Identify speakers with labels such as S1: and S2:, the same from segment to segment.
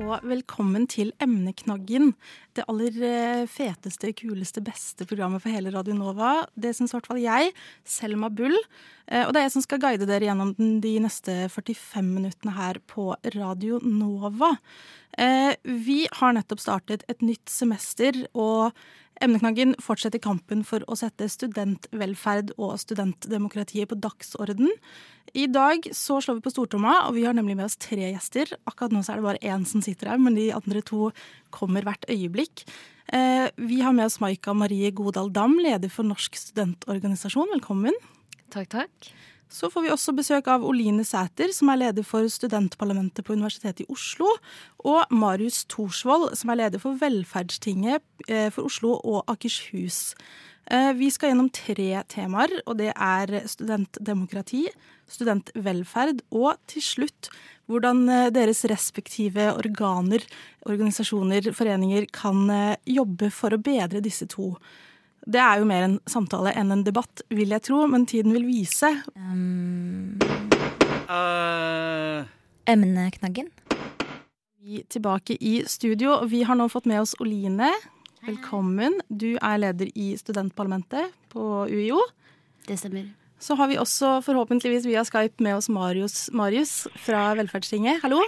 S1: Og velkommen til Emneknaggen. Det aller eh, feteste, kuleste, beste programmet for hele Radio Nova. Det syns i hvert fall jeg, Selma Bull. Eh, Og det er jeg som skal guide dere gjennom de neste 45 minuttene her på Radio Nova. Eh, Vi har nettopp startet et nytt semester, og Emneknaggen fortsetter kampen for å sette studentvelferd og studentdemokratiet på dagsorden. I dag så slår vi på stortromma, og vi har nemlig med oss tre gjester. Akkurat nå så er det bare én som sitter her, men de andre to kommer hvert øyeblikk. Eh, Vi har med oss Maika Marie Godal Dam, leder for Norsk studentorganisasjon. Velkommen.
S2: Takk, takk.
S1: Så får vi også besøk av Oline Sæter, som er leder for studentparlamentet på Universitetet i Oslo. Og Marius Thorsvold, som er leder for Velferdstinget eh, for Oslo og Akershus. Eh, Vi skal gjennom tre temaer, og det er studentdemokrati, studentvelferd og til slutt hvordan eh, deres respektive organer, organisasjoner, foreninger kan jobbe for å bedre disse to. Det er jo mer en samtale enn en debatt, vil jeg tro, men tiden vil vise.
S2: Um,
S3: uh.
S2: emneknaggen.
S1: Vi er tilbake i studio, og vi har nå fått med oss Oline. Velkommen. Du er leder i studentparlamentet på UiO.
S2: Det stemmer.
S1: Så har vi også forhåpentligvis via Skype med oss Marius, Marius fra Velferdstinget. Hallo.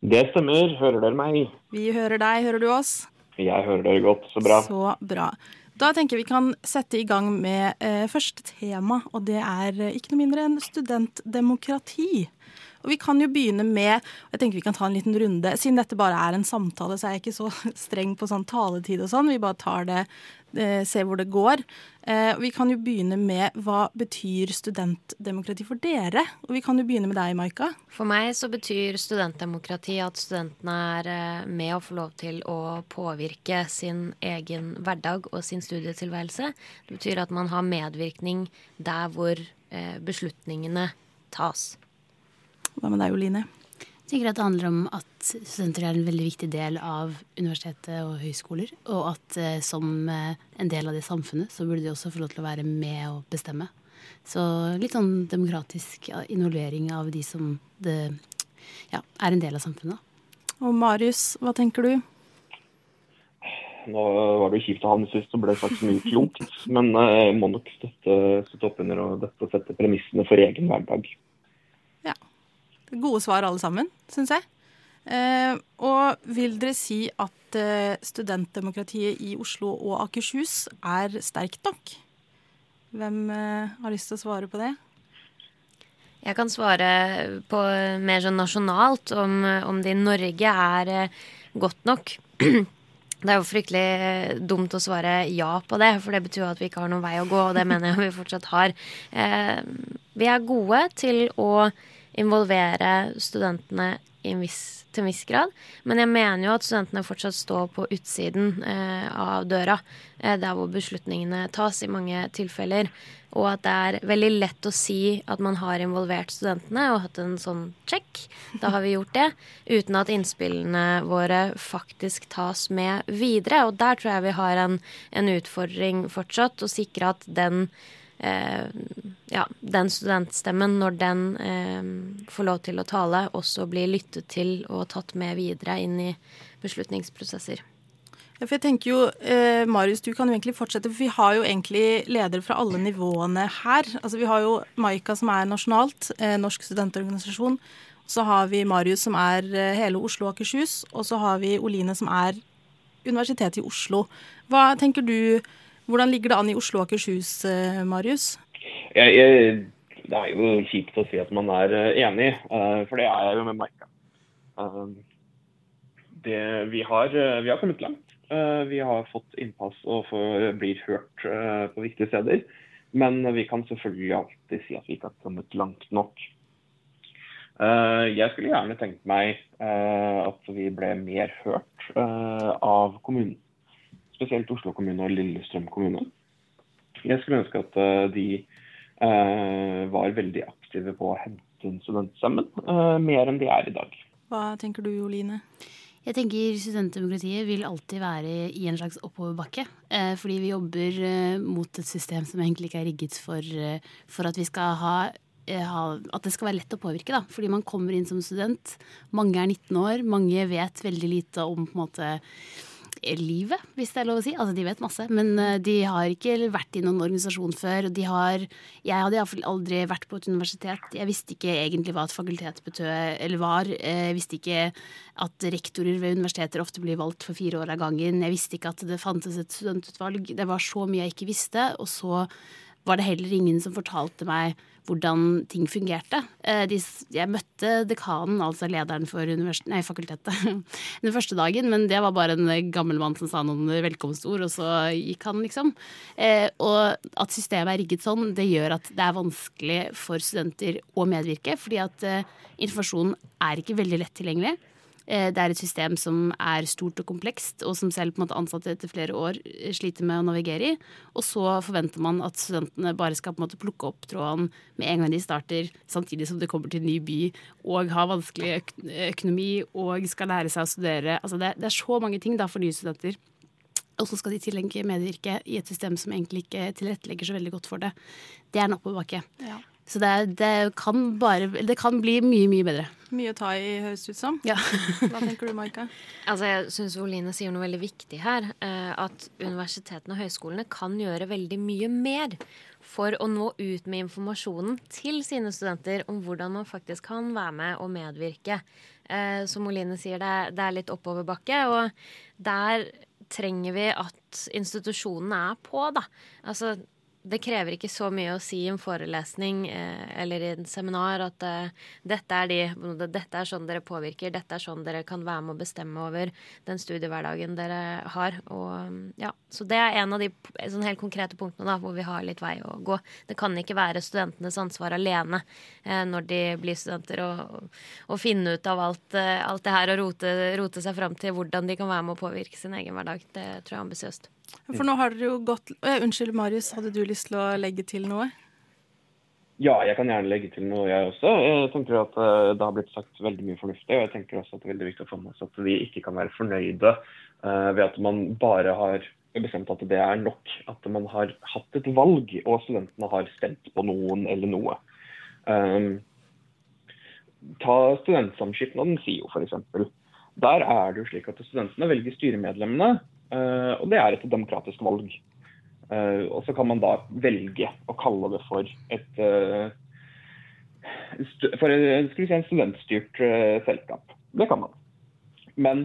S4: Det stemmer. Hører dere meg?
S1: Vi hører deg. Hører du oss?
S4: Jeg hører dere godt. Så bra.
S1: Så bra. Da tenker jeg vi kan sette i gang med eh, første tema, og det er eh, ikke noe mindre enn studentdemokrati. Og vi kan jo begynne med jeg tenker vi kan ta en liten runde. Siden dette bare er en samtale, så er jeg ikke så streng på sånn taletid og sånn. Vi bare tar det, eh, ser hvor det går. Eh, vi kan jo begynne med hva betyr studentdemokrati for dere? Og vi kan jo begynne med deg, Maika.
S5: For meg så betyr studentdemokrati at studentene er eh, med og får lov til å påvirke sin egen hverdag og sin studietilværelse. Det betyr at man har medvirkning der hvor beslutningene tas.
S1: Hva med deg, Oline?
S6: Jeg tenker at det handler om at studenter er en veldig viktig del av universitetet og høyskoler. Og at eh, som eh, en del av det samfunnet, så burde de også få lov til å være med og bestemme. Så litt sånn demokratisk involvering av de som det, ja, er en del av samfunnet.
S1: Og Marius, hva tenker du?
S4: Nå var det jo kjipt å havne sist så ble sagt så mye klokt, men eh, jeg må nok støtte, støtte opp under og dette og sette premissene for egen hverdag.
S1: Gode svar alle sammen, syns jeg. Eh, og vil dere si at eh, studentdemokratiet i Oslo og Akershus er sterkt nok? Hvem eh, har lyst til å svare på det?
S5: Jeg kan svare på mer sånn nasjonalt om, om det i Norge er eh, godt nok. Det er jo fryktelig eh, dumt å svare ja på det, for det betyr at vi ikke har noen vei å gå, og det mener jeg vi fortsatt har. Eh, vi er gode til å involvere studentene en viss, til en viss grad, men jeg mener jo at studentene fortsatt står på utsiden eh, av døra, eh, der hvor beslutningene tas i mange tilfeller, og at det er veldig lett å si at man har involvert studentene og hatt en sånn check. Da har vi gjort det. Uten at innspillene våre faktisk tas med videre. Og der tror jeg vi har en, en utfordring fortsatt. Å sikre at den, ja, den studentstemmen, når den eh, får lov til å tale, også blir lyttet til og tatt med videre inn i beslutningsprosesser.
S1: Ja, for jeg tenker jo, eh, Marius, du kan jo egentlig fortsette, for vi har jo egentlig ledere fra alle nivåene her. Altså Vi har jo Maika som er nasjonalt, eh, Norsk studentorganisasjon. Så har vi Marius som er eh, hele Oslo og Akershus. Og så har vi Oline som er Universitetet i Oslo. Hva tenker du, Hvordan ligger det an i Oslo og Akershus, eh, Marius?
S4: Jeg, jeg, det er jo kjipt å si at man er eh, enig, eh, for det er jeg jo med Maika. Eh, det, vi, har, vi har kommet langt. Vi har fått innpass og får, blir hørt på viktige steder. Men vi kan selvfølgelig alltid si at vi ikke har kommet langt nok. Jeg skulle gjerne tenkt meg at vi ble mer hørt av kommunen. Spesielt Oslo kommune og Lillestrøm kommune. Jeg skulle ønske at uh, de eh, var veldig aktive på å hente inn studenter sammen, eh, mer enn de er i dag.
S1: Hva tenker du, Joline?
S6: Jeg tenker Studentdemokratiet vil alltid være i en slags oppoverbakke. Eh, fordi vi jobber eh, mot et system som egentlig ikke er rigget for, eh, for at vi skal ha at det skal være lett å påvirke. da, Fordi man kommer inn som student. Mange er 19 år. Mange vet veldig lite om på en måte livet, hvis det er lov å si. Altså, de vet masse, men eh, de har ikke vært i noen organisasjon før. De har, jeg hadde iallfall aldri vært på et universitet. Jeg visste ikke egentlig hva et fakultet betød eller var. Jeg visste ikke at rektorer ved universiteter ofte blir valgt for fire år av gangen. Jeg visste ikke at det fantes et studentutvalg. Det var så mye jeg ikke visste. Og så var det heller ingen som fortalte meg hvordan ting fungerte. Eh, jeg møtte dekanen, altså lederen for nei, fakultetet, den første dagen, men det var bare en gammel mann som sa noen velkomstord, og så gikk han, liksom. Eh, og at systemet er rigget sånn, det gjør at det er vanskelig for studenter å medvirke, fordi at eh, informasjonen er ikke veldig lett tilgjengelig. Eh, det er et system som er stort og komplekst, og som selv på en måte ansatte etter flere år eh, sliter med å navigere i. Og så forventer man at studentene bare skal på en måte plukke opp tråden med en gang de starter, samtidig som de kommer til en ny by og har vanskelig økonomi og skal lære seg å studere. Altså det, det er så mange ting da for nye studenter. Og så skal de i tillegg medvirke i et system som egentlig ikke tilrettelegger så veldig godt for det. Det er en oppoverbakke. Ja. Så det, det, kan bare, det kan bli mye, mye bedre.
S1: Mye å ta i, høres ut som.
S6: Ja.
S1: Hva tenker du, Maika?
S5: Altså, jeg syns Oline sier noe veldig viktig her. Eh, at universitetene og høyskolene kan gjøre veldig mye mer for å nå ut med informasjonen til sine studenter om hvordan man faktisk kan være med og medvirke. Eh, som Oline sier, det, det er litt oppoverbakke. Og der trenger vi at institusjonene er på, da. Altså, det krever ikke så mye å si i en forelesning eh, eller i en seminar at eh, dette, er de, dette er sånn dere påvirker, dette er sånn dere kan være med å bestemme over den studiehverdagen dere har. Og, ja, så det er en av de sånn helt konkrete punktene da, hvor vi har litt vei å gå. Det kan ikke være studentenes ansvar alene eh, når de blir studenter, å finne ut av alt, eh, alt det her og rote, rote seg fram til hvordan de kan være med å påvirke sin egen hverdag. Det tror jeg er ambisiøst.
S1: For nå har dere jo gått eh, Unnskyld, Marius, hadde du lyst til å legge til noe?
S4: Ja, jeg kan gjerne legge til noe, jeg også. Jeg tenker at uh, Det har blitt sagt veldig mye fornuftig. Og jeg tenker også at det er veldig viktig å få med oss at vi ikke kan være fornøyde uh, ved at man bare har bestemt at det er nok. At man har hatt et valg, og studentene har stemt på noen eller noe. Um, ta Studentsamskipnaden SIO f.eks. Der er det jo slik at studentene velger styremedlemmene Eh, og det er et demokratisk valg. Eh, og så kan man da velge å kalle det for et eh, for si, en studentstyrt selskap. Det kan man. Men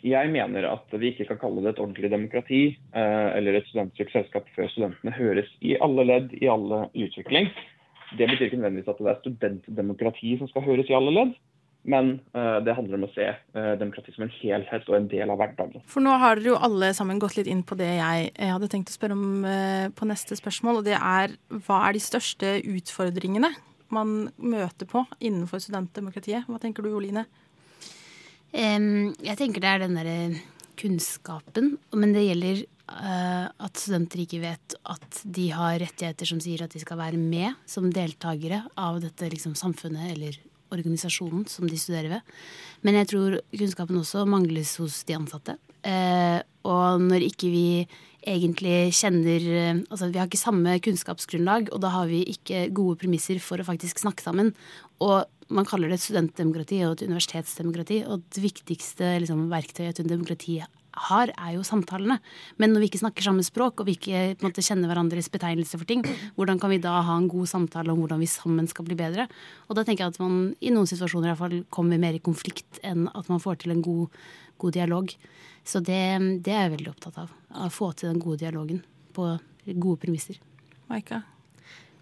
S4: jeg mener at vi ikke kan kalle det et ordentlig demokrati eller et studentstyrt selskap før studentene høres i alle ledd, i alle utvikling. Det betyr ikke nødvendigvis at det er studentdemokrati som skal høres i alle ledd. Men uh, det handler om å se uh, demokrati som en helhet og en del av hverdagen.
S1: For nå har dere jo alle sammen gått litt inn på det jeg, jeg hadde tenkt å spørre om uh, på neste spørsmål. Og det er hva er de største utfordringene man møter på innenfor studentdemokratiet? Hva tenker du, Oline?
S6: Um, jeg tenker det er den derre kunnskapen. Men det gjelder at studenter ikke vet at de har rettigheter som sier at de skal være med som deltakere av dette liksom, samfunnet eller organisasjonen som de studerer ved. Men jeg tror kunnskapen også mangles hos de ansatte. Eh, og når ikke vi egentlig kjenner eh, Altså vi har ikke samme kunnskapsgrunnlag, og da har vi ikke gode premisser for å faktisk snakke sammen. Og man kaller det et studentdemokrati og et universitetsdemokrati, og det viktigste liksom, verktøyet til demokrati har, er jo samtalene. Men når vi ikke snakker samme språk, og vi ikke måte, kjenner hverandres betegnelse for ting, hvordan kan vi da ha en god samtale om hvordan vi sammen skal bli bedre? Og da tenker jeg at man i noen situasjoner i hvert fall kommer mer i konflikt enn at man får til en god, god dialog. Så det, det, er jeg veldig opptatt av. Å få til den gode dialogen på gode premisser.
S1: Maika?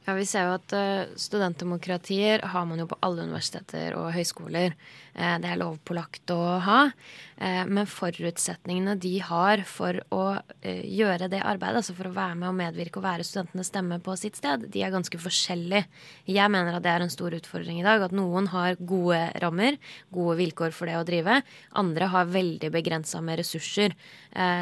S5: Ja, Vi ser jo at uh, studentdemokratier har man jo på alle universiteter og høyskoler. Uh, det er lovpålagt å ha. Uh, men forutsetningene de har for å gjøre det arbeidet, altså for å være med og medvirke og være studentenes stemme på sitt sted, de er ganske forskjellige. Jeg mener at det er en stor utfordring i dag. At noen har gode rammer, gode vilkår for det å drive. Andre har veldig begrensa med ressurser.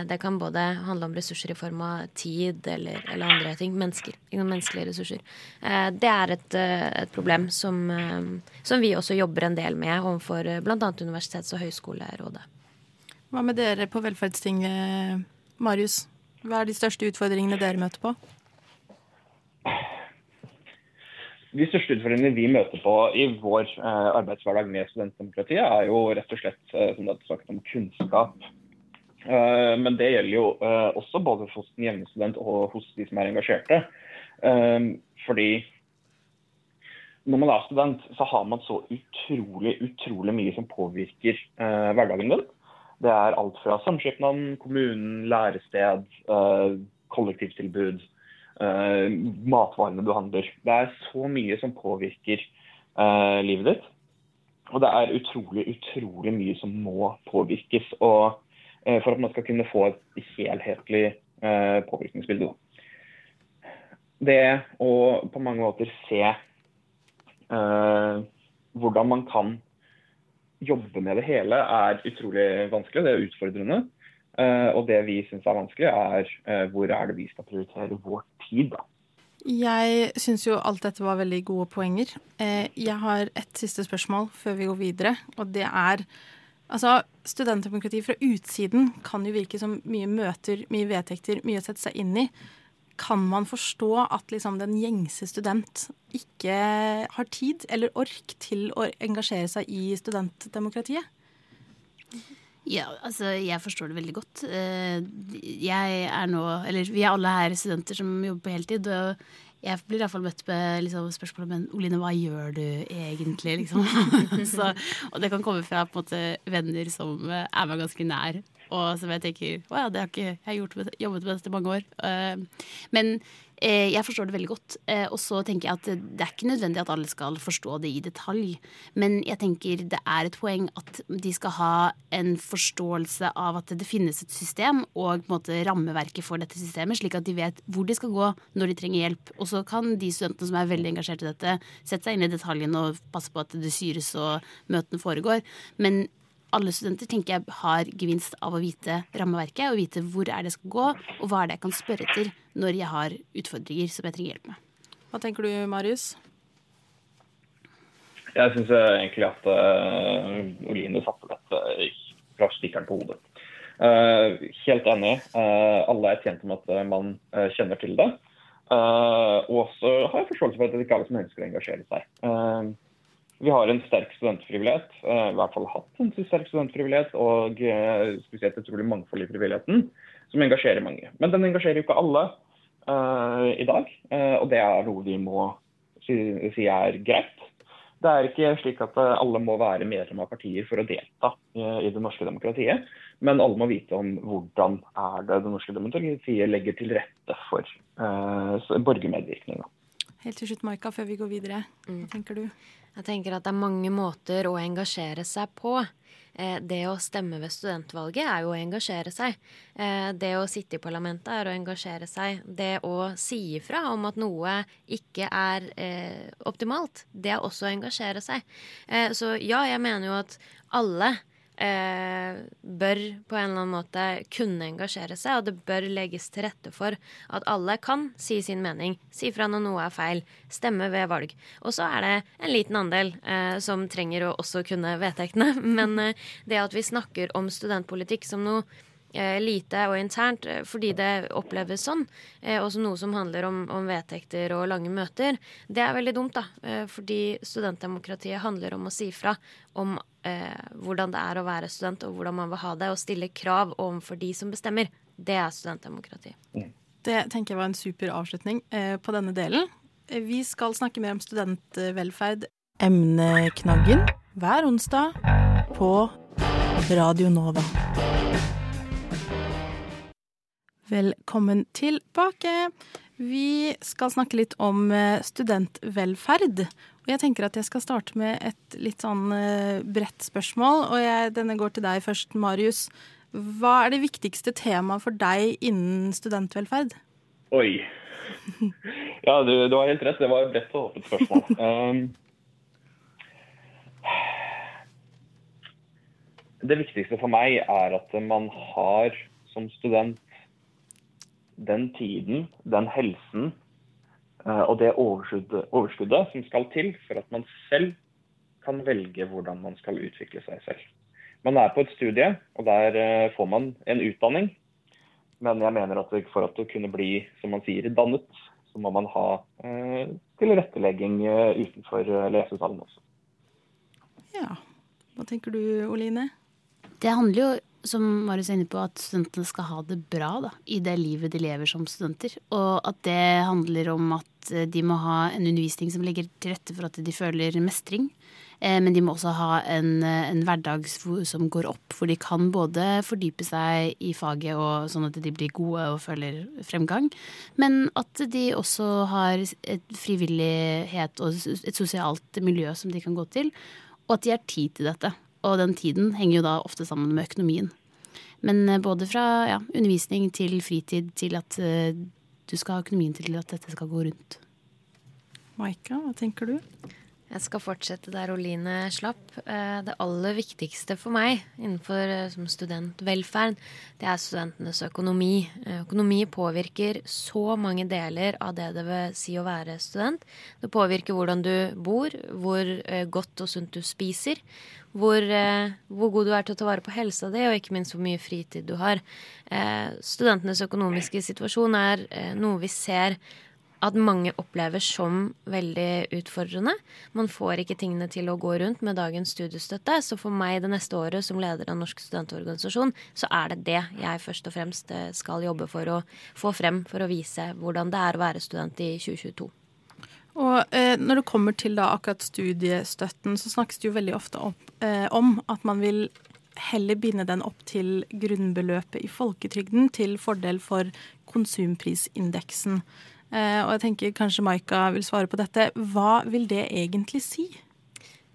S5: det kan både handle om ressurser i form av tid eller, eller andre ting. Mennesker. Menneskelige ressurser. Eh, det er et, eh, et problem som, eh, som, vi også jobber en del med overfor bl.a. Universitets- og høyskolerådet.
S1: Hva med dere på velferdstinget, Marius? Hva er de største utfordringene dere møter på?
S4: De største utfordringene vi møter på i vår eh, arbeidshverdag med studentdemokratiet, er jo rett og slett eh, som det er sagt om kunnskap. Eh, men det gjelder jo også både hos den jevne student og hos de som er engasjerte. Fordi når man er student, så har man så utrolig, utrolig mye som påvirker hverdagen din. Det er alt fra samskipnaden, kommunen, lærested, eh, kollektivtilbud, eh, matvarene du handler. Det er så mye som påvirker eh, livet ditt. Og det er utrolig, utrolig mye som må påvirkes og, for at man skal kunne få et helhetlig påvirkningsbilde det å på mange måter se hvordan man kan jobbe med det hele, er utrolig vanskelig. Det er utfordrende. Uh, og det vi syns er vanskelig, er uh, hvor er det vi skal prioritere vår tid, da.
S1: Jeg syns jo alt dette var veldig gode poenger. Jeg har et siste spørsmål før vi går videre, og det er Altså, Studentdemokrati fra utsiden kan jo virke som mye møter, mye vedtekter, mye å sette seg inn i kan man forstå at liksom den gjengse student ikke har tid eller ork til å engasjere seg i studentdemokratiet?
S6: Ja, altså jeg forstår det veldig godt. Eh, jeg er nå Eller vi er alle her studenter som jobber på heltid. Og jeg blir iallfall møtt med liksom, spørsmålet Men Oline, hva gjør du egentlig? Liksom. Så, og det kan komme fra måte venner som er meg ganske nær, og som jeg tenker å ja, det har ikke jeg gjort med, jobbet med dette i mange år. Uh, men uh, jeg forstår det veldig godt. Uh, og så tenker jeg at det er ikke nødvendig at alle skal forstå det i detalj. Men jeg tenker det er et poeng at de skal ha en forståelse av at det finnes et system og på en måte rammeverket for dette systemet, slik at de vet hvor de skal gå når de trenger hjelp. Og så kan de studentene som er veldig engasjert i dette, sette seg inn i detaljen og passe på at det syres og møtene foregår. Men alle studenter tenker jeg har gevinst av å vite rammeverket og vite hvor er det skal gå, og hva er det jeg kan spørre etter når jeg har utfordringer som jeg trenger hjelp med.
S1: Hva tenker du, Marius?
S4: Jeg syns egentlig at uh, Oline satte dette fra stikkeren på hodet. Uh, helt enig. Uh, alle er tjent med at man uh, kjenner til det. og så har jeg forståelse for at det ikke er alle som ønsker å engasjere seg. Vi har en sterk studentfrivillighet, eh, i hvert fall hatt en sterk studentfrivillighet, og eh, spesielt utrolig mangfold i frivilligheten, som engasjerer mange. Men den engasjerer jo ikke alle uh, i dag, uh, og det er noe vi må si, si, er greit. Det er ikke slik at alle må være medlem av partier for å delta i det norske demokratiet, men alle må vite om hvordan er det det norske demokratiet legger til rette for borgermedvirkning.
S1: Helt til slutt, Maika, før vi går videre. Hva mm. tenker du?
S5: Jeg tenker at det er mange måter å engasjere seg på. Eh, det å stemme ved studentvalget er jo å engasjere seg. Eh, det å sitte i parlamentet er å engasjere seg. Det å si ifra om at noe ikke er eh, optimalt, det er også å engasjere seg. Så ja, jeg mener jo at alle eh, bør på en eller annen måte kunne engasjere seg, og det bør legges til rette for at alle kan si sin mening, si fra når noe er feil, stemme ved valg. Og så er det en liten andel eh, som trenger å også kunne vedtektene, men eh, det at vi snakker om studentpolitikk som noe lite og internt eh, fordi det oppleves sånn. Eh, også noe som handler om, om, vedtekter og lange møter. Det er veldig dumt, da. fordi studentdemokratiet handler om å si fra om eh, hvordan det er å være student, og hvordan man vil ha det, og stille krav overfor de som bestemmer. Det er studentdemokrati.
S1: Det tenker jeg var en super avslutning eh, på denne delen. Vi skal snakke mer om studentvelferd, emneknaggen, hver onsdag på Radio Nova. Velkommen tilbake. Vi skal snakke litt om eh, studentvelferd. Og jeg tenker at jeg skal starte med et litt sånn eh, bredt spørsmål. Og jeg, denne går til deg først, Marius. Hva er det viktigste temaet for deg innen studentvelferd?
S4: Oi. Ja, du, du har helt rett. Det var et bredt og åpent spørsmål. Um, det viktigste for meg er at man har som student den tiden, den helsen eh, og det overskuddet, overskuddet, som skal til for at man selv kan velge hvordan man skal utvikle seg selv. Man er på et studie, og der eh, får man en utdanning. Men jeg mener at for at å kunne bli, som man sier, dannet, så må man ha eh, tilrettelegging utenfor lesesalen også.
S1: Ja. Hva tenker du, Oline?
S6: Det handler jo som Marius er inne på, at studentene skal ha det bra da, i det livet de lever som studenter. Og at det handler om at eh, de må ha en undervisning som legger til rette for at de føler mestring. Eh, men de må også ha en, eh, en hverdag som går opp, for de kan både fordype seg i faget og sånn at de blir gode og føler fremgang, men at de også har et frivillighet og et sosialt miljø som de kan gå til, og at de har tid til dette. Og den tiden henger jo da ofte sammen med økonomien. Men eh, både fra ja, undervisning til fritid til at uh, du skal ha økonomien til at dette skal gå rundt.
S1: Maika, hva tenker du?
S5: Jeg skal fortsette der Oline slapp. Eh, det aller viktigste for meg innenfor som studentvelferd, det er studentenes økonomi. Økonomi påvirker så mange deler av det det vil si å være student. Det påvirker hvordan du bor, hvor godt og sunt du spiser, hvor, eh, hvor, god du er til å ta vare på helsa di, og ikke minst hvor mye fritid du har. Eh, studentenes økonomiske situasjon er eh, noe vi ser at mange opplever som veldig utfordrende. Man får ikke tingene til å gå rundt med dagens studiestøtte. Så for meg det neste året som leder av Norsk studentorganisasjon, så er det det jeg først og fremst eh, skal jobbe for å få frem for å vise hvordan det er å være student i 2022.
S1: Og eh, Når det kommer til da akkurat studiestøtten, så snakkes det jo veldig ofte opp, eh, om at man vil heller binde den opp til grunnbeløpet i folketrygden til fordel for konsumprisindeksen. Eh, og jeg tenker kanskje Maika vil svare på dette. Hva vil det egentlig si?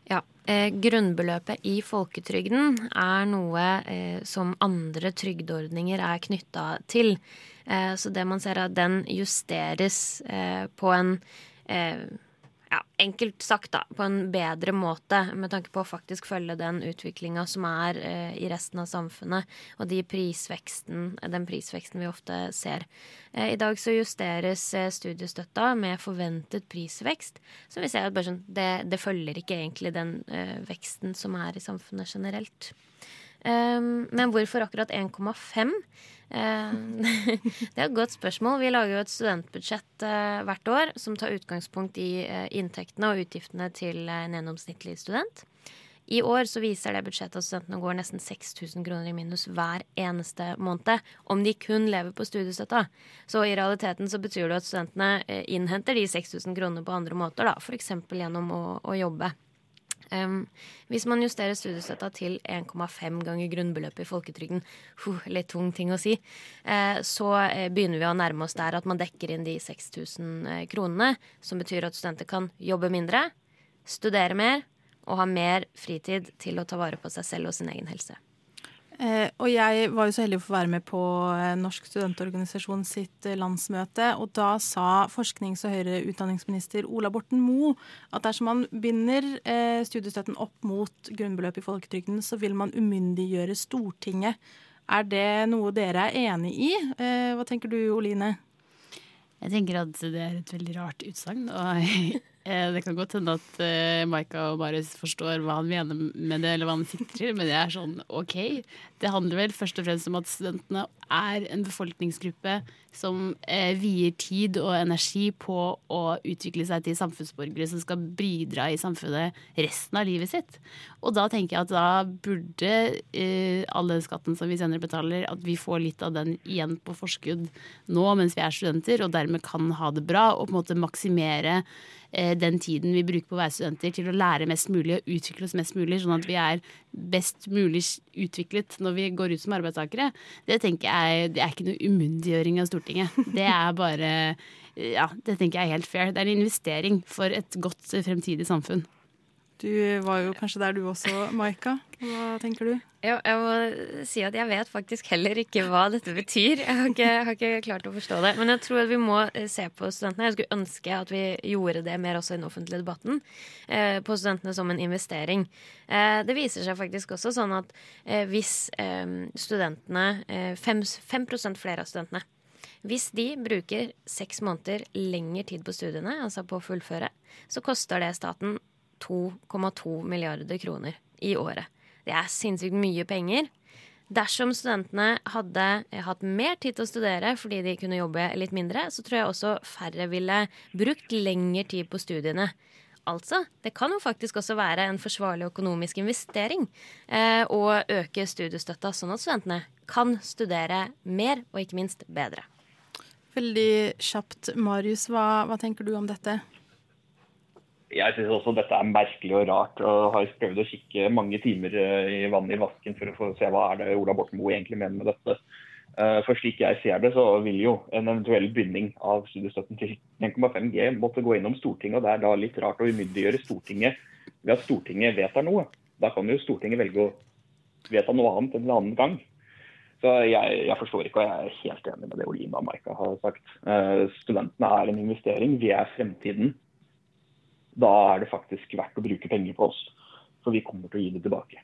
S5: Ja, eh, Grunnbeløpet i folketrygden er noe eh, som andre trygdeordninger er knytta til. Eh, så det man ser er at den justeres på en eh, ja, enkelt sagt, da, på en bedre måte, med tanke på å faktisk følge den utviklinga som er eh, i resten av samfunnet, og de prisveksten, den prisveksten vi ofte ser. Eh, I dag så justeres eh, studiestøtta med forventet prisvekst, så vi ser at sånn, det, det, følger ikke egentlig den eh, veksten som er i samfunnet generelt. Um, men hvorfor akkurat 1,5? Eh, det er et godt spørsmål. Vi lager jo et studentbudsjett eh, hvert år som tar utgangspunkt i eh, inntektene og utgiftene til en gjennomsnittlig student. I år så viser det budsjettet at studentene går nesten 6000 kroner i minus hver eneste måned. Om de kun lever på studiestøtta. Så i realiteten så betyr det at studentene innhenter de 6000 kronene på andre måter, da. F.eks. gjennom å, å jobbe. Um, hvis man justerer studiestøtta til 1,5 ganger grunnbeløpet i folketrygden, uh, litt tung ting å si, uh, så uh, begynner vi å nærme oss der at man dekker inn de 6000 eh, kronene, som betyr at studenter kan jobbe mindre, studere mer og ha mer fritid til å ta vare på seg selv og sin egen helse.
S1: Eh, og jeg var jo så heldig å få være med på eh, Norsk studentorganisasjon sitt eh, landsmøte. Og da sa forsknings- og høyere utdanningsminister Ola Borten Moe at dersom man binder eh, studiestøtten opp mot grunnbeløpet i folketrygden, så vil man umyndiggjøre Stortinget. Er det noe dere er enig i? Eh, hva tenker du, Oline?
S6: Jeg tenker at det er et veldig rart utsagn. Og det kan godt hende at uh, Maika og Marius forstår hva han mener med det, eller hva han sikrer, men det er sånn OK. Det handler vel først og fremst om at studentene er en befolkningsgruppe som uh, vier tid og energi på å utvikle seg til samfunnsborgere som skal bidra i samfunnet resten av livet sitt. Og da tenker jeg at da burde uh, all den skatten som vi senere betaler, at vi får litt av den igjen på forskudd nå mens vi er studenter, og dermed kan ha det bra og på en måte maksimere eh, den tiden vi bruker på å være studenter, til å lære mest mulig og utvikle oss mest mulig, sånn at vi er best mulig utviklet når vi går ut som arbeidstakere, det tenker jeg det er ikke noe umyndiggjøring av Stortinget. Det er bare Ja, det tenker jeg er helt fair. Det er en investering for et godt fremtidig samfunn.
S1: Du var jo kanskje der du også, Maika. Hva tenker du?
S5: Jeg, jeg må si at jeg vet faktisk heller ikke hva dette betyr. Jeg har ikke, har ikke klart å forstå det. Men jeg tror at vi må eh, se på studentene. Jeg skulle ønske at vi gjorde det mer også i den offentlige debatten. Eh, på studentene som en investering. Eh, det viser seg faktisk også sånn at eh, hvis eh, studentene, 5, eh, 5 flere av studentene hvis de bruker seks måneder lengre tid på studiene, altså på å fullføre, så koster det staten 2,2 milliarder kroner i året. Det er sinnssykt mye penger. Dersom studentene hadde hatt mer tid til å studere fordi de kunne jobbe litt mindre, så tror jeg også færre ville brukt lengre tid på studiene. Altså, det kan jo faktisk også være en forsvarlig økonomisk investering eh, å øke studiestøtta, sånn at studentene kan studere mer og ikke minst bedre.
S1: Veldig kjapt, Marius, hva, hva tenker du om dette?
S4: Jeg syns også dette er merkelig og rart. og Har prøvd å kikke mange timer eh, i vannet i vasken for å få se hva er det Ola Borten Moe egentlig mener med dette. Eh, for slik jeg ser det, så vil jo en eventuell binding av studiestøtten til 1,5 G måtte gå innom Stortinget. og Det er da litt rart å umyndiggjøre Stortinget ved at Stortinget vedtar noe. Da kan jo Stortinget velge å vedta noe annet en annen gang. Så jeg, jeg, forstår ikke, og jeg er helt enig med det Olina og Maika har sagt. Uh, studentene er en investering. Vi er fremtiden da er det faktisk verdt å bruke penger på oss. For vi kommer til å gi det tilbake.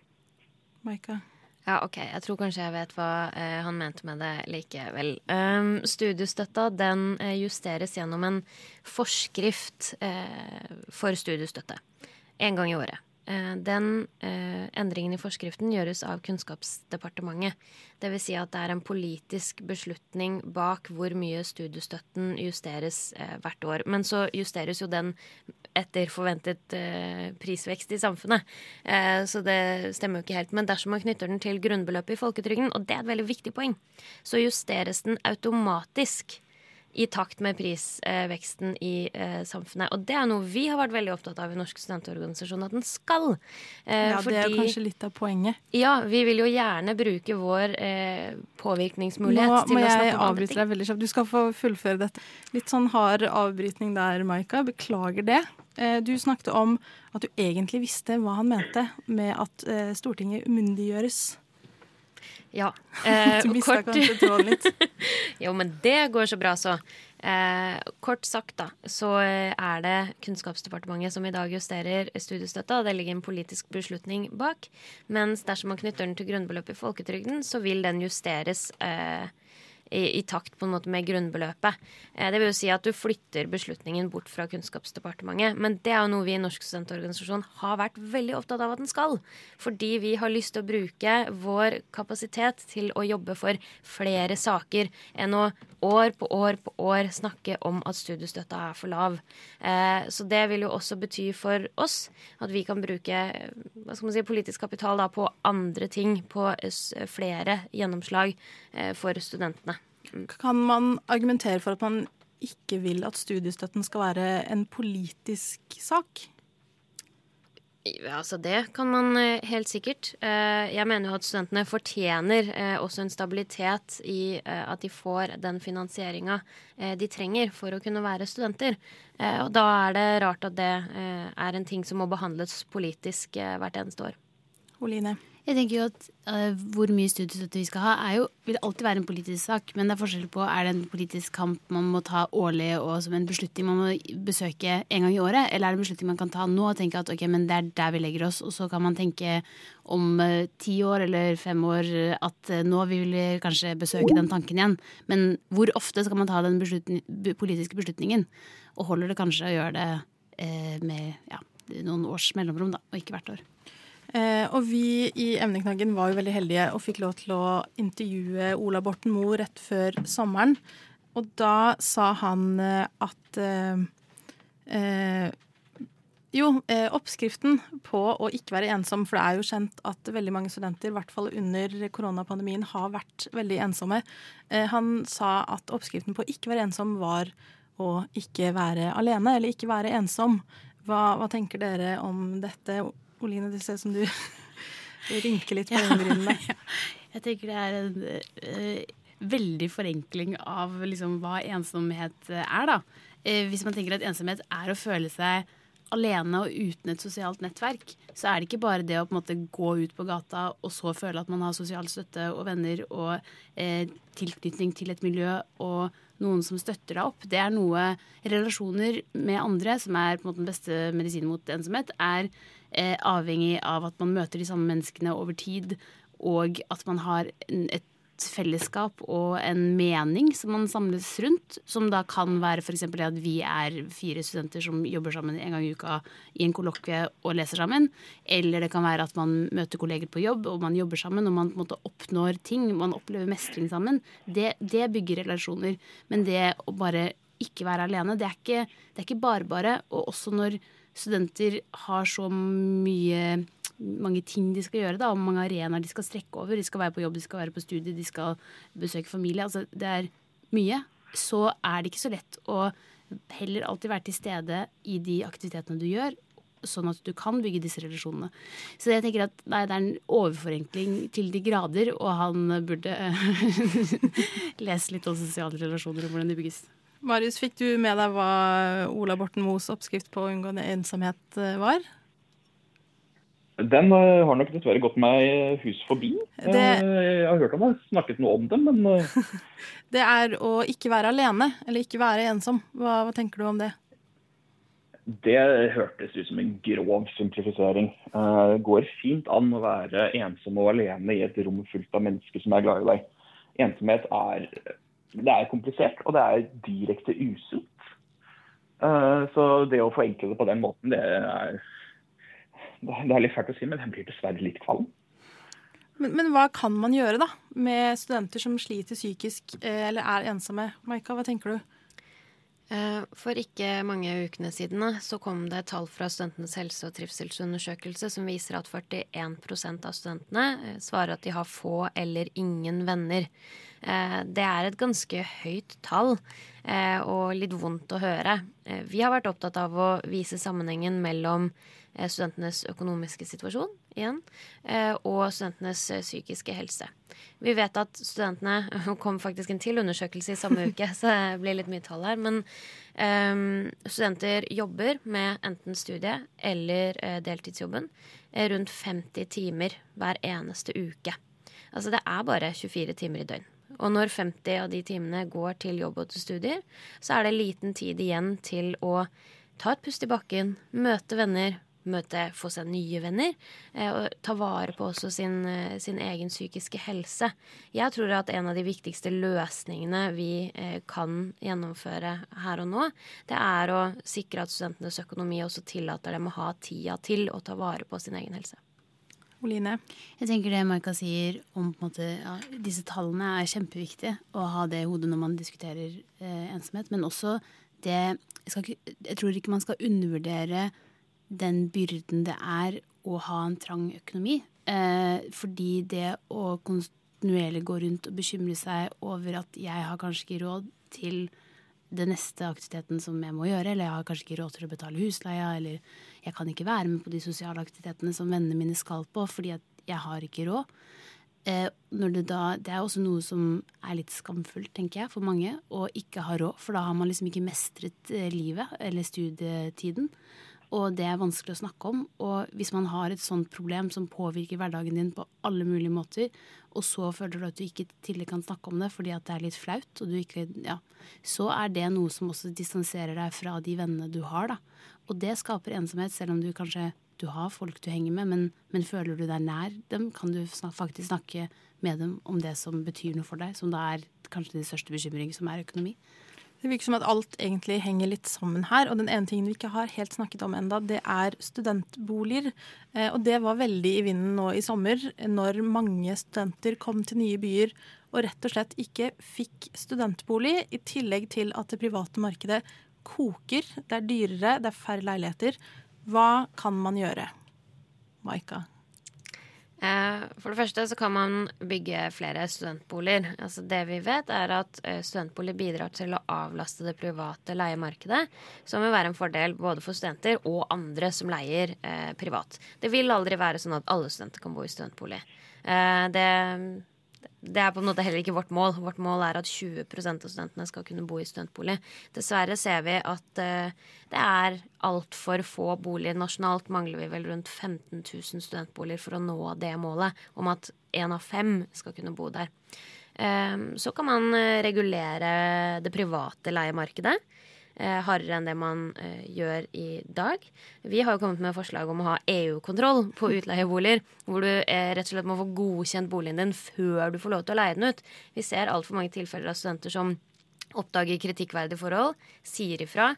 S1: Maika?
S5: Ja, ok. Jeg tror kanskje jeg vet hva eh, han mente med det likevel. Um, studiestøtta den eh, justeres gjennom en forskrift eh, for studiestøtte. En gang i året. Eh, den eh, endringen i forskriften gjøres av Kunnskapsdepartementet. Dvs. Si at det er en politisk beslutning bak hvor mye studiestøtten justeres eh, hvert år. Men så justeres jo den etter forventet prisvekst i samfunnet. så det stemmer jo ikke helt. Men dersom man knytter den til grunnbeløpet i folketrygden, og det er et veldig viktig poeng, så justeres den automatisk i takt med prisveksten i eh, samfunnet. Og det er noe vi har vært veldig opptatt av i Norsk studentorganisasjon at den skal.
S1: Eh, ja, fordi, det er kanskje litt av poenget.
S5: Ja, vi vil jo gjerne bruke vår eh, påvirkningsmulighet til å snakke om andre ting.
S1: Nå må jeg avbryte deg veldig kjapt. Du skal få fullføre dette. Litt sånn hard avbrytning der, Maika. Beklager det. Eh, du snakket om at du egentlig visste hva han mente med at Stortinget umyndiggjøres.
S5: Ja.
S1: Eh, du mista kanskje tråden litt?
S5: jo, men det går så bra, så. Eh, kort sagt, da, så er det Kunnskapsdepartementet som i dag justerer studiestøtta. Det ligger en politisk beslutning bak. Mens dersom man knytter den til grunnbeløpet i folketrygden, så vil den justeres eh, i, i, takt på en måte med grunnbeløpet. Eh, det vil jo si at du flytter beslutningen bort fra Kunnskapsdepartementet. Men det er jo noe vi i Norsk studentorganisasjon har vært veldig opptatt av at den skal. Fordi vi har lyst til å bruke vår kapasitet til å jobbe for flere saker enn å år på år på år snakke om at studiestøtta er for lav. Eh, så det vil jo også bety for oss at vi kan bruke si, politisk kapital på andre ting, på flere gjennomslag eh, for studentene.
S1: Kan man argumentere for at man ikke vil at studiestøtten skal være en politisk sak?
S5: Ja, altså Det kan man eh, helt sikkert. Eh, jeg mener jo at studentene fortjener eh, også en stabilitet i at de får den finansieringa de trenger for å kunne være studenter. Og da er det rart at det er en ting som må behandles politisk hvert eneste år.
S1: Oline?
S6: Jeg tenker jo at uh, Hvor mye studiestøtte vi skal ha, er jo, vil alltid være en politisk sak. Men det er forskjell på er det en politisk kamp man må ta årlig og som en beslutning man må besøke en gang i året, eller er det en beslutning man kan ta nå og tenke at ok, men det er der vi legger oss, og så kan man tenke om uh, ti år eller fem år at uh, nå vil vi kanskje besøke den tanken igjen. Men hvor ofte skal man ta den beslutning, politiske beslutningen? Og holder det kanskje å gjøre det med ja, noen års mellomrom, da, og ikke hvert år.
S1: Eh, og vi i Emneknaggen var jo veldig heldige og fikk lov til å intervjue Ola Borten Moe rett før sommeren. Og da sa han eh, at eh, eh, jo, oppskriften på å ikke være ensom, for det er jo kjent at veldig mange studenter, i hvert fall under koronapandemien, har vært veldig ensomme. Han sa at oppskriften på å ikke være ensom var å ikke være alene, eller ikke være ensom. Hva, hva tenker dere om dette? Oline, det ser ut som du rynker litt på øyenbrynene.
S6: Jeg tenker det er en uh, veldig forenkling av liksom, hva ensomhet er, da. Uh, hvis man tenker at ensomhet er å føle seg alene og uten et sosialt nettverk, så er det ikke bare det å på en måte gå ut på gata og så føle at man har sosial støtte og venner og eh, tilknytning til et miljø og noen som støtter deg opp. Det er noe Relasjoner med andre, som er på en måte den beste medisinen mot ensomhet, er eh, avhengig av at man møter de samme menneskene over tid, og at man har et fellesskap og en mening som man samles rundt. Som da kan være f.eks. det at vi er fire studenter som jobber sammen en gang i uka i en kollokvie og leser sammen. Eller det kan være at man møter kolleger på jobb og man jobber sammen og man på en måte oppnår ting. Man opplever mestring sammen. Det, det bygger relasjoner. Men det å bare ikke være alene, det er ikke, det er ikke bare bare. Og også når studenter har så mye mange ting de skal gjøre, da, og mange arenaer de skal strekke over. De skal være på jobb, de skal være på studie, de skal besøke familie. Altså, det er mye. Så er det ikke så lett å heller alltid være til stede i de aktivitetene du gjør, sånn at du kan bygge disse relasjonene. Så jeg tenker at nei, det er en overforenkling til de grader, og han burde lese litt om sosiale relasjoner og hvordan de bygges.
S1: Marius, fikk du med deg hva Ola Borten Moes oppskrift på å unngå ensomhet eh, var?
S4: Den uh, har nok dessverre gått meg hus forbi. Det... Uh, jeg har hørt om det, snakket noe om det, men.
S1: Det er å ikke være alene, eller ikke være ensom. Hva, hva, tenker du om det?
S4: Det hørtes ut som en grov simplifisering. Det går fint an å være ensom og alene i et rom fullt av mennesker som er glad i deg. Ensomhet er, det er komplisert, og det er direkte usunt. Så det å forenkle det på den måten, det er det er litt fælt å si, men den blir dessverre litt kvalm.
S1: Men, men, hva kan man gjøre da, med studenter som sliter psykisk eh, eller er ensomme? Maika, hva tenker du?
S5: Eh, for ikke mange ukene siden så kom det tall fra Studentenes helse- og trivselsundersøkelse som viser at 41 av studentene eh, svarer at de har få eller ingen venner. Det er et ganske høyt tall og litt vondt å høre. Vi har vært opptatt av å vise sammenhengen mellom Eh, studentenes økonomiske situasjon igjen, eh, og studentenes eh, psykiske helse. Vi vet at studentene kom faktisk en til undersøkelse i samme uke, så det blir litt mye tall her. Men um, studenter jobber med enten studiet eller uh, deltidsjobben rundt 50 timer hver eneste uke. Altså det er bare 24 timer i døgn. Og når 50 av de timene går til jobb og til studier, så er det liten tid igjen til å ta et pust i bakken, møte venner, møte, få seg nye venner. Eh, og ta vare på også sin, eh, sin, egen psykiske helse. Jeg tror at en av de viktigste løsningene vi eh, kan gjennomføre her og nå, det er å sikre at studentenes økonomi også tillater dem å ha tida til å ta vare på sin egen helse.
S1: Oline?
S6: Jeg tenker det Maika sier om måte, ja, disse tallene er kjempeviktig å ha det i hodet når man diskuterer eh, ensomhet. Men også det jeg, ikke, jeg tror ikke man skal undervurdere den byrden det er å ha en trang økonomi. Eh, fordi det å kontinuerlig gå rundt og bekymre seg over at jeg har kanskje ikke råd til den neste aktiviteten som jeg må gjøre, eller jeg har kanskje ikke råd til å betale husleia, eller jeg kan ikke være med på de sosiale aktivitetene som vennene mine skal på fordi jeg har ikke råd. Eh, det, da, det er også noe som er litt skamfullt, tenker jeg, for mange, å ikke ha råd. For da har man liksom ikke mestret eh, livet eller studietiden og det er vanskelig å snakke om. Og hvis man har et sånt problem som påvirker hverdagen din på alle mulige måter, og så føler du at du ikke tidligere kan snakke om det fordi at det er litt flaut, ikke, ja, så er det noe som også distanserer deg fra de vennene du har. da. Og det skaper ensomhet, selv om du kanskje du har folk du henger med, men, men føler du deg nær dem, kan du faktisk snakke med dem om det som betyr noe for deg, som da er kanskje din største bekymring, som er økonomi.
S1: Det virker som at alt egentlig henger litt sammen her. Og den ene tingen vi ikke har helt snakket om enda, det er studentboliger. Eh, og det var veldig i vinden nå i sommer, når mange studenter kom til nye byer og rett og slett ikke fikk studentbolig, i tillegg til at det private markedet koker. Det er dyrere, det er færre leiligheter. Hva kan man gjøre? Maika?
S5: Eh, for det første så kan man bygge flere studentboliger. Altså det vi vet, er at eh, studentboliger bidrar til å avlaste det private leiemarkedet, som vil være en fordel både for studenter og andre som leier eh, privat. Det vil aldri være sånn at alle studenter kan bo i studentbolig. Det det er på en måte heller ikke vårt mål. Vårt mål er at 20% av studentene skal kunne bo i studentbolig. Dessverre ser vi at uh, det er altfor få boliger. Nasjonalt mangler vi vel rundt 15 000 studentboliger for å nå det målet om at én av fem skal kunne bo der. Um, så kan man eh, regulere det private leiemarkedet eh, hardere enn det man eh, gjør i dag. Vi har jo kommet med forslag om å ha EU-kontroll på utleieboliger. Hvor du eh, rett og slett må få godkjent boligen din før du får lov til å leie den ut. Vi ser altfor mange tilfeller av studenter som oppdager kritikkverdige forhold, sier ifra,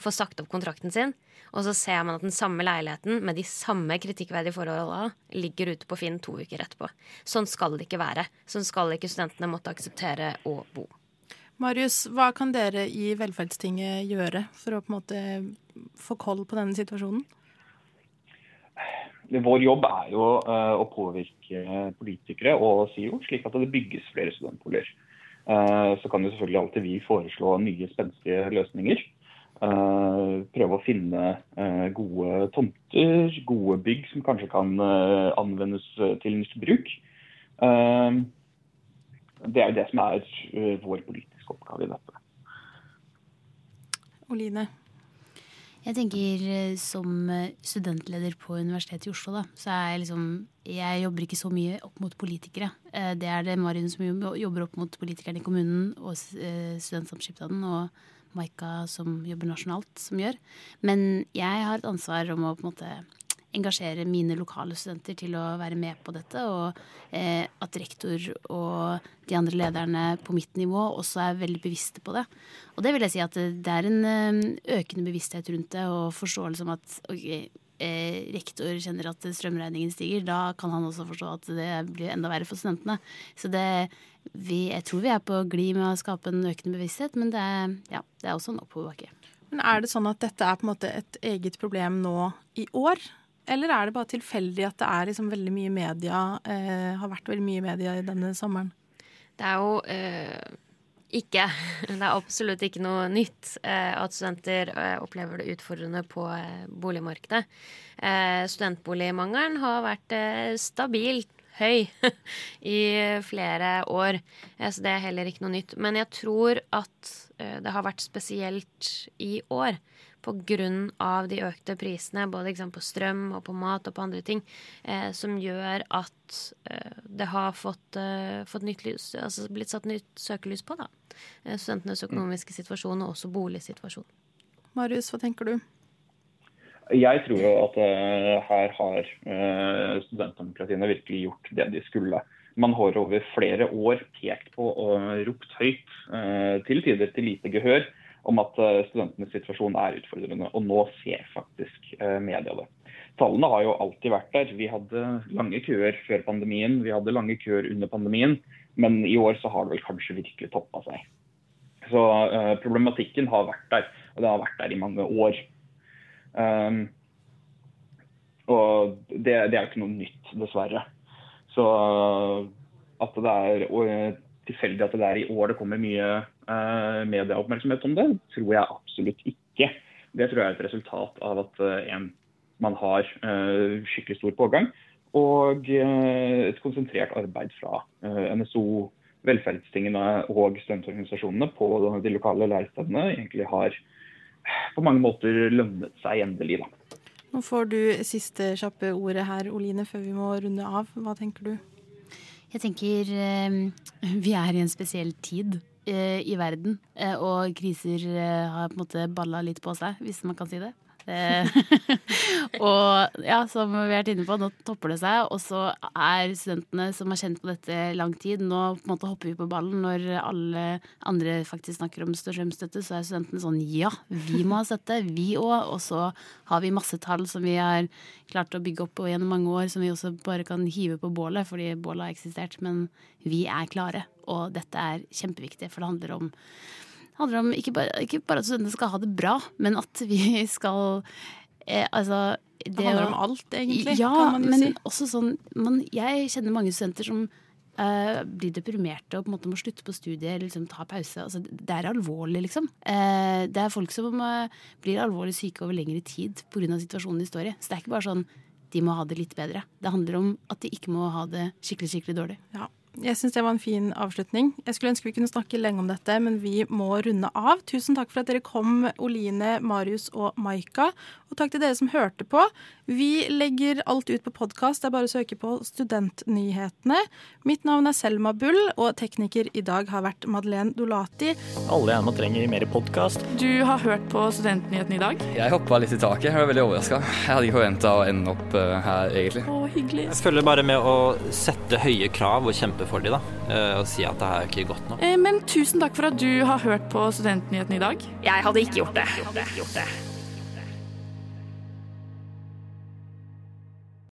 S5: får sagt opp kontrakten sin, og så ser man at den samme leiligheten med de samme kritikkverdige forholdene ligger ute på Finn to uker etterpå. Sånn skal det ikke være. Sånn skal ikke studentene måtte akseptere å bo.
S1: Marius, hva kan dere i Velferdstinget gjøre for å på en måte få koll på denne situasjonen?
S4: Vår jobb er jo uh, å påvirke politikere og SIO, slik at det bygges flere studentboliger. Uh, så kan jo selvfølgelig alltid vi foreslå nye spenstige løsninger. Uh, prøve å finne gode tomter, gode bygg som kanskje kan anvendes til nytt bruk. Det er jo det som er vår politiske oppgave i dette.
S1: Oline?
S6: Jeg tenker eh, Som eh, studentleder på Universitetet i Oslo, da, så er jeg liksom Jeg jobber ikke så mye opp mot politikere. Eh, det er det Marin som jobber opp mot politikerne i kommunen og Studentsamskipnaden, og Maika som jobber nasjonalt, som gjør. Men jeg har et ansvar om å på en måte engasjere mine lokale studenter til å være med på dette. Og eh, at rektor og de andre lederne på mitt nivå også er veldig bevisste på det. Og det vil jeg si at det er en eh, økende bevissthet rundt det, og forståelse om at okay, eh, rektor kjenner at strømregningen stiger. Da kan han også forstå at det blir enda verre for studentene. Så det, vi, jeg tror vi er på glid med å skape en økende bevissthet, men det, ja, det er også en oppoverbakke.
S1: Men Er det sånn at dette er på en måte et eget problem nå i år? Eller er det bare tilfeldig at det er liksom veldig mye media, eh, har vært veldig mye media i denne sommeren?
S5: Det er jo eh, ikke Det er absolutt ikke noe nytt eh, at studenter eh, opplever det utfordrende på eh, boligmarkedet. Eh, studentboligmangelen har vært stabilt høy i flere år, så det er heller ikke noe nytt. Men jeg tror at det har vært spesielt i år pga. de økte prisene både sant, på strøm og på mat og på andre ting, eh, som gjør at eh, det har fått, eh, fått lys, altså blitt satt nytt søkelys på da. Eh, studentenes økonomiske situasjon og også boligsituasjon.
S1: Marius, hva tenker du?
S4: Jeg tror jo at uh, her har uh, studentdemokratiene virkelig gjort det de skulle. Man har over flere år pekt på og ropt høyt, til tider til lite gehør, om at eh, studentenes situasjon er utfordrende. Og nå ser faktisk eh, media det. Tallene har jo alltid vært der. Vi hadde lange køer før pandemien, vi hadde lange køer under pandemien. Men i år så har det vel kanskje virkelig toppa seg. Så uh, problematikken har vært der, og det har vært der i mange år. Um, og det, det, er jo ikke noe nytt, dessverre. Så at det er tilfeldig at det er i år det kommer mye uh, medieoppmerksomhet om det, tror jeg absolutt ikke. Det tror jeg er et resultat av at uh, en, man har uh, skikkelig stor pågang, og et konsentrert arbeid fra NSO, velferdstingene og studentorganisasjonene på de lokale lærestedene egentlig har på mange måter lønnet seg endelig. da.
S1: Nå får du siste kjappe ordet her, Oline, før vi må runde av. Hva tenker du?
S6: Jeg tenker vi er i en spesiell tid eh, i verden. Eh, og kriser eh, har på en måte balla litt på seg, hvis man kan si det. Eh, og ja, som vi har vært inne på, nå topper det seg. Og så er studentene som har kjent på dette lang tid, nå på en måte hopper vi på ballen. Når alle andre faktisk snakker om strømstøtte, så er studentene sånn ja, vi må ha støtte, vi òg. Og så har vi masse tall som vi har klart å bygge opp gjennom mange år, som vi også bare kan hive på bålet, fordi bålet har eksistert. Men vi er klare, og dette er kjempeviktig, for det handler om handler om ikke bare, ikke bare, at studentene skal ha det bra, men at vi skal eh, altså
S1: Det handler
S6: å-
S1: om alt, egentlig,
S6: Ja,
S1: kan man jo
S6: men
S1: si.
S6: også sånn man, Jeg kjenner mange studenter som eh, blir deprimerte og på en måte må slutte på studiet eller liksom ta pause. Altså, det er alvorlig, liksom. Eh, det er folk som eh, blir alvorlig syke over lengre tid pga. situasjonen de står i. Så det er ikke bare sånn de må ha det litt bedre. Det handler om at de ikke må ha det skikkelig, skikkelig dårlig.
S1: Ja. Jeg syns det var en fin avslutning. Jeg skulle ønske vi kunne snakke lenge om dette, men vi må runde av. Tusen takk for at dere kom, Oline, Marius og Maika. Og takk til dere som hørte på. Vi legger alt ut på podkast. Det er bare å søke på Studentnyhetene. Mitt navn er Selma Bull, og tekniker i dag har vært Madeleine Dolati.
S3: Alle gjerne trenger mer podkast.
S7: Du har hørt på Studentnyhetene i dag?
S8: Jeg hoppa litt i taket. Jeg var veldig overraska. Jeg hadde ikke forventa å ende opp eh, her, egentlig.
S7: Å, hyggelig.
S3: Jeg følger bare med å sette høye krav og kjempe for dem, da. Eh, Og si at det her er ikke godt nok.
S7: Eh, Men tusen takk for at du har hørt på Studentnyhetene i dag.
S9: Jeg hadde ikke gjort det.